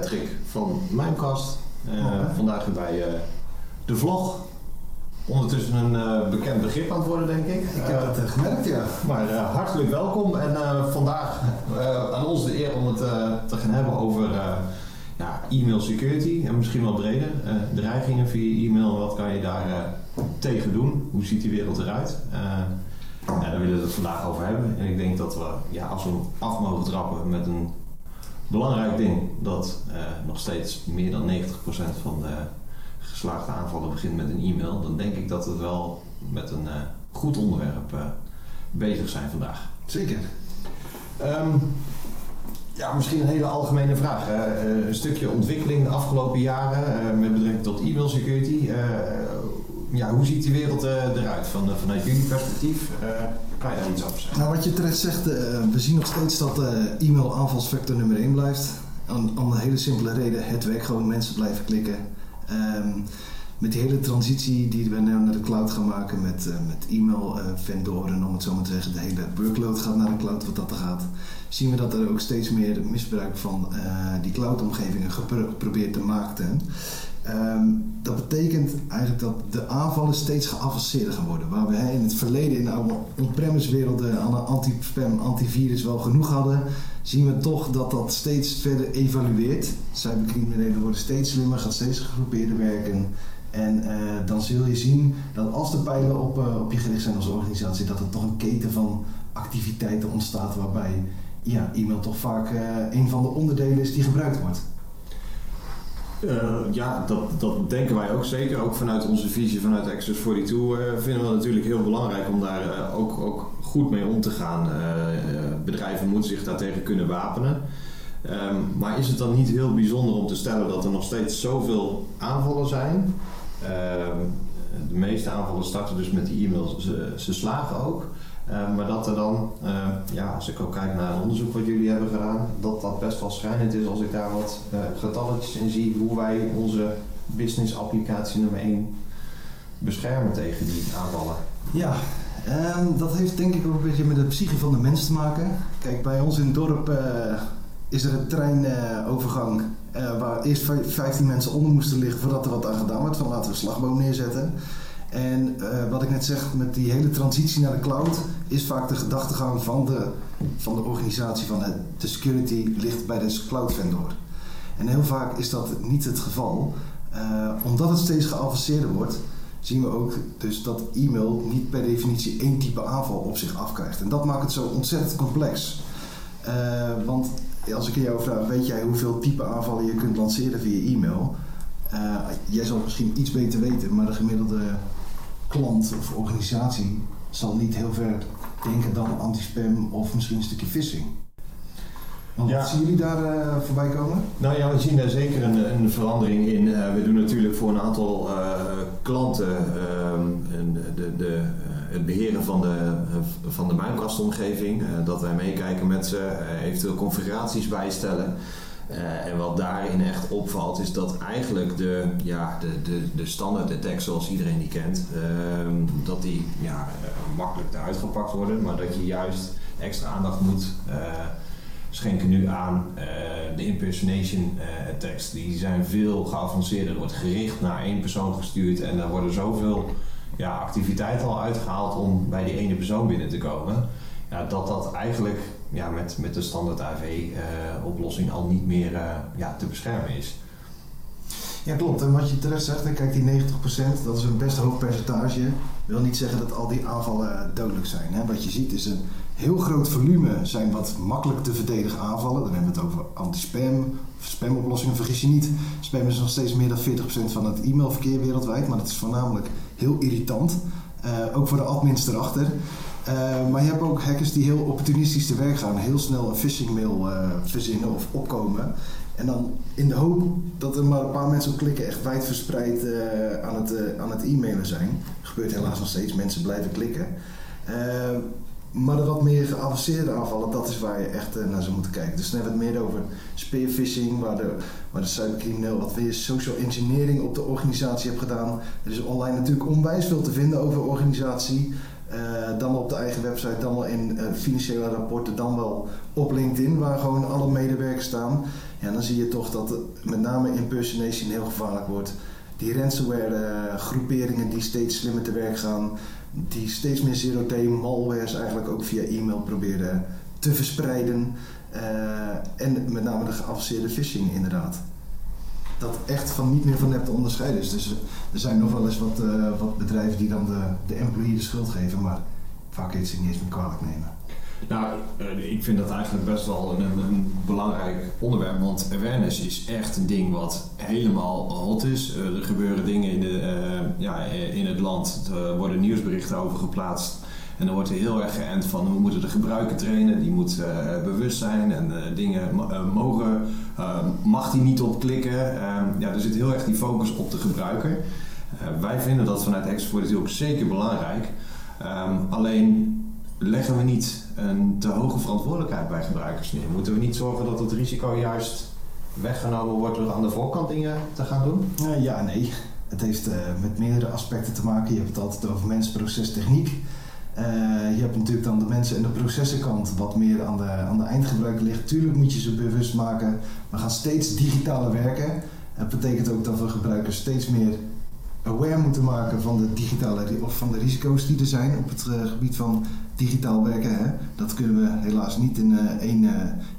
Patrick van Mijmkast. Uh, Oh, vandaag bij uh, de vlog. Ondertussen een uh, bekend begrip aan het worden, denk ik. Ik heb het uh, gemerkt, ja. Maar hartelijk welkom. En vandaag aan ons de eer om het te gaan hebben over ja, e-mail security. En misschien wel breder. dreigingen via e-mail. Wat kan je daar tegen doen? Hoe ziet die wereld eruit? Ja, daar willen we het vandaag over hebben. En ik denk dat we, ja, als we af mogen trappen met een belangrijk ding, dat uh, nog steeds meer dan 90% van de geslaagde aanvallen begint met een e-mail, dan denk ik dat we wel met een uh, goed onderwerp uh, bezig zijn vandaag. Zeker. Um, ja, misschien een hele algemene vraag. een stukje ontwikkeling de afgelopen jaren met betrekking tot e-mail security ja, hoe ziet die wereld eruit van, vanuit jullie perspectief? Uh? Nou, wat je terecht zegt, we zien nog steeds dat e-mail aanvalsvector nummer 1 blijft. Om een hele simpele reden, het werkt gewoon, mensen blijven klikken. Um, met die hele transitie die we nu naar de cloud gaan maken met, met e-mail vendoren, om het zo maar te zeggen, de hele workload gaat naar de cloud wat dat er gaat, zien we dat er ook steeds meer misbruik van die cloud-omgevingen geprobeerd te maken. Um, dat betekent eigenlijk dat de aanvallen steeds geavanceerder gaan worden. Waar we in het verleden in de on-premise werelden aan een anti-spam, antivirus wel genoeg hadden, zien we toch dat dat steeds verder evalueert. Cybercriminelen worden steeds slimmer, gaan steeds gegroepeerder werken. En uh, dan zul je zien dat als de pijlen op, uh, op je gericht zijn als organisatie, dat er toch een keten van activiteiten ontstaat waarbij ja, e-mail toch vaak een van de onderdelen is die gebruikt wordt. Uh, ja, dat, dat denken wij ook zeker. Ook vanuit onze visie, vanuit Access 42, uh, vinden we natuurlijk heel belangrijk om daar uh, ook, ook goed mee om te gaan. bedrijven moeten zich daartegen kunnen wapenen. Um, maar is het dan niet heel bijzonder om te stellen dat er nog steeds zoveel aanvallen zijn? Ehm, de meeste aanvallen starten dus met die e-mails, ze, ze slagen ook. Uh, maar dat er dan, uh, ja, als ik ook kijk naar een onderzoek wat jullie hebben gedaan, dat dat best wel schrijnend is als ik daar wat uh, getalletjes in zie hoe wij onze business applicatie nummer 1 beschermen tegen die aanvallen. Ja, um, dat heeft denk ik ook een beetje met de psyche van de mens te maken. Kijk, bij ons in het dorp is er een treinovergang waar eerst 15 mensen onder moesten liggen voordat er wat aan gedaan werd. Van laten we een slagboom neerzetten. En uh, wat ik net zeg, met die hele transitie naar de cloud is vaak de gedachtegang van de, van de organisatie van het, de security ligt bij de cloud vendor. En heel vaak is dat niet het geval. Uh, omdat het steeds geavanceerder wordt, zien we ook dus dat e-mail niet per definitie één type aanval op zich afkrijgt. En dat maakt het zo ontzettend complex. Uh, want als ik jou vraag, weet jij hoeveel type aanvallen je kunt lanceren via e-mail? jij zal misschien iets beter weten, maar de gemiddelde klant of organisatie zal niet heel ver denken dan anti-spam of misschien een stukje phishing. Want ja. zien jullie daar uh, voorbij komen? Nou ja, we zien daar zeker een, een verandering in. Uh, we doen natuurlijk voor een aantal uh, klanten de, de, het beheren van de, van de muimkastomgeving. dat wij meekijken met ze, eventueel configuraties bijstellen. Uh, en wat daarin echt opvalt is dat eigenlijk de, ja, de, de, de standaard attacks zoals iedereen die kent, uh, dat die ja, uh, makkelijk eruit gepakt worden, maar dat je juist extra aandacht moet schenken nu aan de impersonation attacks. Die zijn veel geavanceerder, er wordt gericht naar één persoon gestuurd en daar worden zoveel ja, activiteiten al uitgehaald om bij die ene persoon binnen te komen. Ja, dat dat eigenlijk ja, met, met de standaard AV-oplossing al niet meer uh, ja, te beschermen is. Ja, klopt. En wat je terecht zegt, kijk, die 90%, dat is een best hoog percentage. wil niet zeggen dat al die aanvallen dodelijk zijn. Hè? Wat je ziet is een heel groot volume zijn wat makkelijk te verdedigen aanvallen. Dan hebben we het over anti-spam spamoplossingen. Vergis je niet, spam is nog steeds meer dan 40% van het e-mailverkeer wereldwijd. Maar dat is voornamelijk heel irritant. Ook voor de admins erachter. Uh, maar je hebt ook hackers die heel opportunistisch te werk gaan. Heel snel een phishing mail uh, verzinnen of opkomen. En dan in de hoop dat er maar een paar mensen op klikken echt wijdverspreid uh, aan het, aan het e-mailen zijn. Gebeurt helaas nog steeds, mensen blijven klikken. maar de wat meer geavanceerde aanvallen, dat is waar je echt naar zou moeten kijken. Dus dan hebben we het meer over spearfishing, waar de, waar de cybercrimineel wat weer social engineering op de organisatie heeft gedaan. Er is online natuurlijk onwijs veel te vinden over organisatie. Uh, dan op de eigen website, dan wel in uh, financiële rapporten, dan wel op LinkedIn, waar gewoon alle medewerkers staan. Ja, dan zie je toch dat met name impersonation heel gevaarlijk wordt. Die ransomware groeperingen die steeds slimmer te werk gaan, die steeds meer zero-day malwares eigenlijk ook via e-mail proberen te verspreiden. en met name de geavanceerde phishing inderdaad dat echt van niet meer van nep te onderscheiden is. Dus er zijn nog wel eens wat, uh, wat bedrijven die dan de, de employee de schuld geven, maar vaak kun je niet eens meer kwalijk nemen. Nou, eh, ik vind dat eigenlijk best wel een, een, belangrijk onderwerp, want awareness is echt een ding wat helemaal hot is. Eh, er gebeuren dingen in, de, ja, in het land, er worden nieuwsberichten over geplaatst. En dan wordt er heel erg geënt van we moeten de gebruiker trainen, die moet bewust zijn en dingen mogen uh, mag die niet op klikken. Uh, ja, er zit heel erg die focus op de gebruiker. Wij vinden dat vanuit Expo ook zeker belangrijk. Um, alleen leggen we niet een te hoge verantwoordelijkheid bij gebruikers neer. Moeten we niet zorgen dat het risico juist weggenomen wordt door aan de voorkant dingen te gaan doen? ja, nee. Het heeft eh, met meerdere aspecten te maken. Je hebt het altijd over mens, proces, techniek. Uh, je hebt natuurlijk dan de mensen en de processenkant wat meer aan de, aan de eindgebruiker ligt. Tuurlijk moet je ze bewust maken. We gaan steeds digitaler werken. Dat betekent ook dat we gebruikers steeds meer aware moeten maken van de digitale of van de risico's die er zijn op het uh, gebied van digitaal werken. Hè. Dat kunnen we helaas niet in uh, één,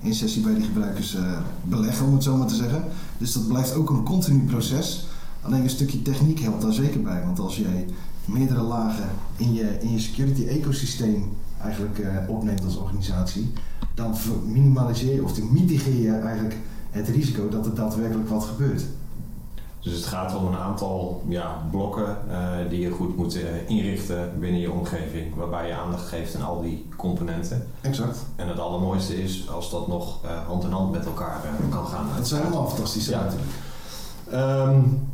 één, sessie bij die gebruikers beleggen, om het zo maar te zeggen. Dus dat blijft ook een continu proces. Alleen een stukje techniek helpt daar zeker bij. Want als jij meerdere lagen in je, in je security ecosysteem eigenlijk uh, opneemt als organisatie, dan minimaliseer je of mitigeer je eigenlijk het risico dat er daadwerkelijk wat gebeurt. Dus het gaat om een aantal ja, blokken uh, die je goed moet uh, inrichten binnen je omgeving, waarbij je aandacht geeft aan al die componenten. Exact. En het allermooiste is als dat nog hand in hand met elkaar kan gaan. Het zijn allemaal fantastische ja. natuurlijk. Um,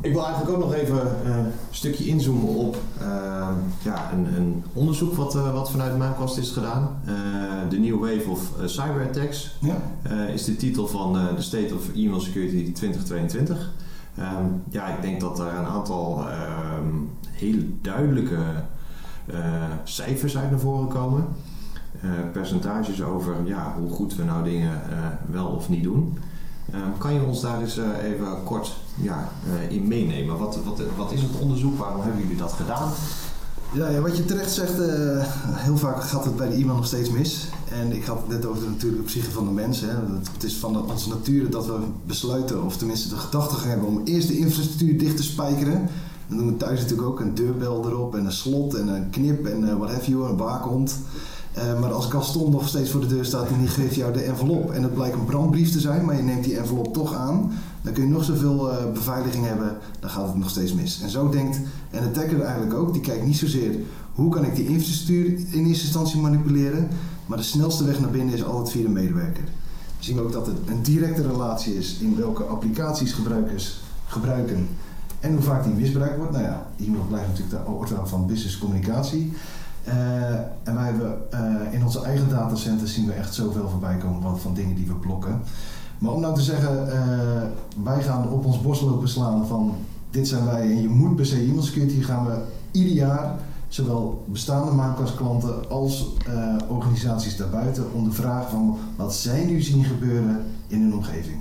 ik wil eigenlijk ook nog even uh, een stukje inzoomen op uh, ja, een, een, onderzoek wat, uh, wat vanuit Mimecast is gedaan. De New Wave of Cyber Attacks ja. is de titel van de State of Email Security 2022. Um, ehm, ja, ik denk dat er een aantal um, hele duidelijke cijfers uit naar voren komen. percentages over ja, hoe goed we nou dingen wel of niet doen. Um, kan je ons daar eens even kort ja, uh, in meenemen. Wat, wat, wat is het onderzoek? Waarom hebben jullie dat gedaan? Ja, ja, wat je terecht zegt, uh, heel vaak gaat het bij de iemand nog steeds mis. En ik had het net over de natuurlijke psyche van de mens. Hè. Het is van onze natuur dat we besluiten, of tenminste de gedachte hebben om eerst de infrastructuur dicht te spijkeren. Dan doen we thuis natuurlijk ook een deurbel erop en een slot en een knip en uh, wat have you, een waakhond. Uh, maar als Gaston nog steeds voor de deur staat en die geeft jou de envelop en het blijkt een brandbrief te zijn, maar je neemt die envelop toch aan, dan kun je nog zoveel uh, beveiliging hebben, dan gaat het nog steeds mis. En zo denkt en attacker eigenlijk ook, die kijkt niet zozeer hoe kan ik die infrastructuur in eerste instantie manipuleren, maar de snelste weg naar binnen is altijd via de medewerker. We zien ook dat het een directe relatie is in welke applicaties gebruikers gebruiken en hoe vaak die misbruikt wordt. Nou ja, e-mail blijft natuurlijk de orgaan van business communicatie. Uh, en wij hebben uh, in onze eigen datacenters zien we echt zoveel voorbij komen van, van dingen die we blokken. Maar om nou te zeggen, uh, wij gaan op ons borst lopen slaan van dit zijn wij en je moet per se e-mail security, gaan we ieder jaar zowel bestaande Maamcast-klanten als organisaties daarbuiten ondervragen van wat zij nu zien gebeuren in hun omgeving.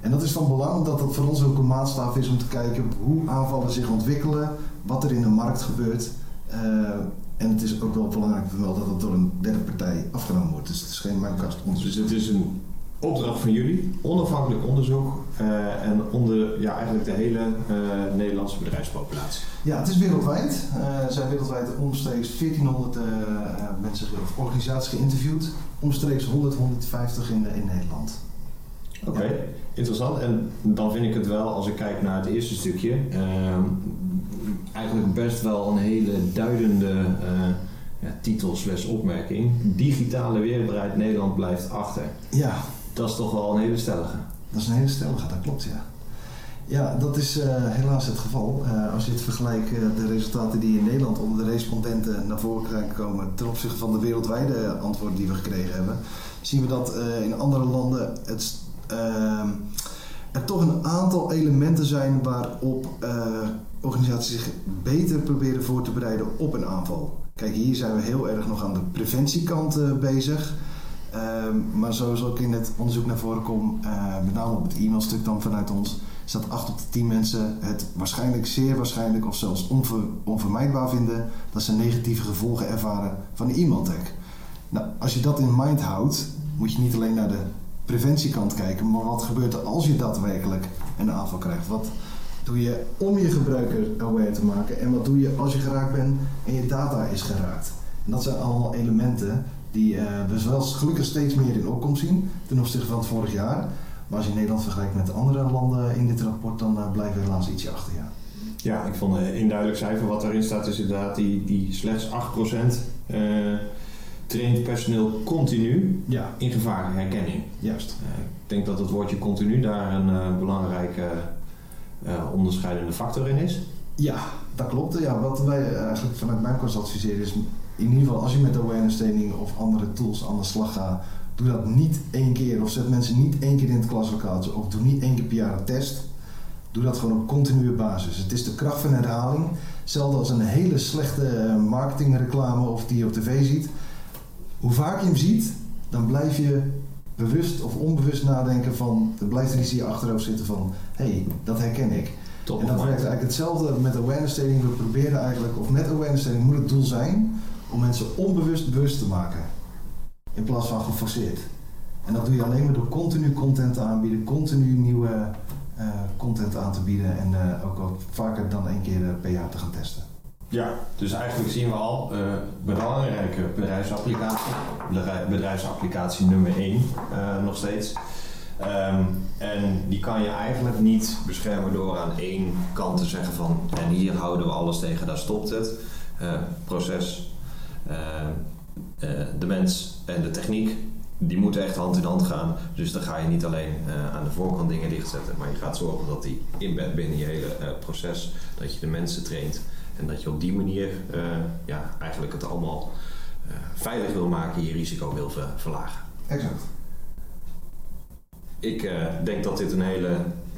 En dat is van belang omdat dat voor ons ook een maatstaf is om te kijken hoe aanvallen zich ontwikkelen, wat er in de markt gebeurt. En het is ook wel belangrijk wel dat het door een derde partij afgenomen wordt. Dus het is geen Mimecast onderzoek. Dus het is een opdracht van jullie, onafhankelijk onderzoek uh, en onder ja, eigenlijk de hele uh, Nederlandse bedrijfspopulatie. Ja, het is wereldwijd. Uh, er zijn wereldwijd omstreeks 1400 mensen of organisaties geïnterviewd. Omstreeks 100, 150 in, in Nederland. Oké, okay, interessant. En dan vind ik het wel, als ik kijk naar het eerste stukje, ehm, eigenlijk best wel een hele duidende uh, ja, titel opmerking. Digitale weerbaarheid Nederland blijft achter. Ja. Dat is toch wel een hele stellige. Dat is een hele stellige, dat klopt ja. Ja, dat is uh, helaas het geval. Uh, als je het vergelijkt, uh, de resultaten die in Nederland onder de respondenten naar voren komen ten opzichte van de wereldwijde antwoorden die we gekregen hebben, zien we dat in andere landen het, er toch een aantal elementen zijn waarop organisaties zich beter proberen voor te bereiden op een aanval. Kijk, hier zijn we heel erg nog aan de preventiekant uh, bezig. Ehm, maar zoals ook in het onderzoek naar voren komt, uh, met name op het e-mailstuk dan vanuit ons, is dat 8 op de 10 mensen het waarschijnlijk, zeer waarschijnlijk of zelfs onver, onvermijdbaar vinden dat ze negatieve gevolgen ervaren van de e-mailtag. Nou, als je dat in mind houdt, moet je niet alleen naar de preventiekant kijken, maar wat gebeurt er als je daadwerkelijk een aanval krijgt? Wat doe je om je gebruiker aware te maken en wat doe je als je geraakt bent en je data is geraakt? En dat zijn allemaal elementen die uh, we wel gelukkig steeds meer in opkomst zien ten opzichte van het vorig jaar. Maar als je Nederland vergelijkt met andere landen in dit rapport, dan uh, blijven we helaas ietsje achter. Ja. ja, ik vond een induidelijk cijfer wat erin staat is inderdaad die, die slechts 8% uh, traint personeel continu ja. in gevarenherkenning. Juist. Uh, ik denk dat het woordje continu daar een uh, belangrijke uh, onderscheidende factor in is. Ja, dat klopt. Ja, wat wij eigenlijk vanuit mijn kant adviseren is in ieder geval als je met awareness training of andere tools aan de slag gaat, doe dat niet één keer of zet mensen niet één keer in het klaslokaal of doe niet één keer per jaar een test. Doe dat gewoon op continue basis. Het is de kracht van herhaling. Hetzelfde als een hele slechte marketingreclame of die je op tv ziet. Hoe vaak je hem ziet, dan blijf je bewust of onbewust nadenken van, dan blijft er iets in je zitten van, hey, dat herken ik. Top en dat werkt eigenlijk hetzelfde met awareness training. We proberen eigenlijk, of met awareness training moet het doel zijn om mensen onbewust bewust te maken. In plaats van geforceerd. En dat doe je alleen maar door continu content te aanbieden, continu nieuwe uh, content aan te bieden en uh, ook wat vaker dan één keer per jaar te gaan testen. Ja, dus eigenlijk zien we al uh, belangrijke bedrijfsapplicatie, bedrijfsapplicatie nummer 1 nog steeds. Um, en die kan je eigenlijk niet beschermen door aan één kant te zeggen van en hier houden we alles tegen, daar stopt het. proces, de mens en de techniek, die moeten echt hand in hand gaan. Dus dan ga je niet alleen aan de voorkant dingen dichtzetten, maar je gaat zorgen dat die inbed binnen je hele proces, dat je de mensen traint en dat je op die manier ja, eigenlijk het allemaal veilig wil maken, je risico wil ver verlagen. Exact. Ik denk dat dit een hele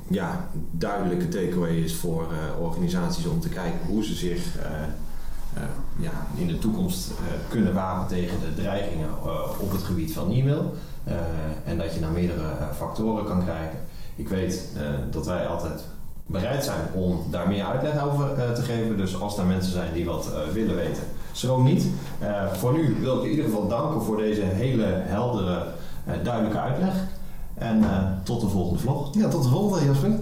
ja, duidelijke takeaway is voor organisaties om te kijken hoe ze zich uh, ja, in de toekomst kunnen wapen tegen de dreigingen op het gebied van e-mail. en dat je naar meerdere factoren kan kijken. Ik weet dat wij altijd bereid zijn om daar meer uitleg over te geven. Dus als er mensen zijn die wat willen weten, schroom niet. voor nu wil ik in ieder geval danken voor deze hele heldere, duidelijke uitleg. En tot de volgende vlog. Ja, tot de volgende Jasper.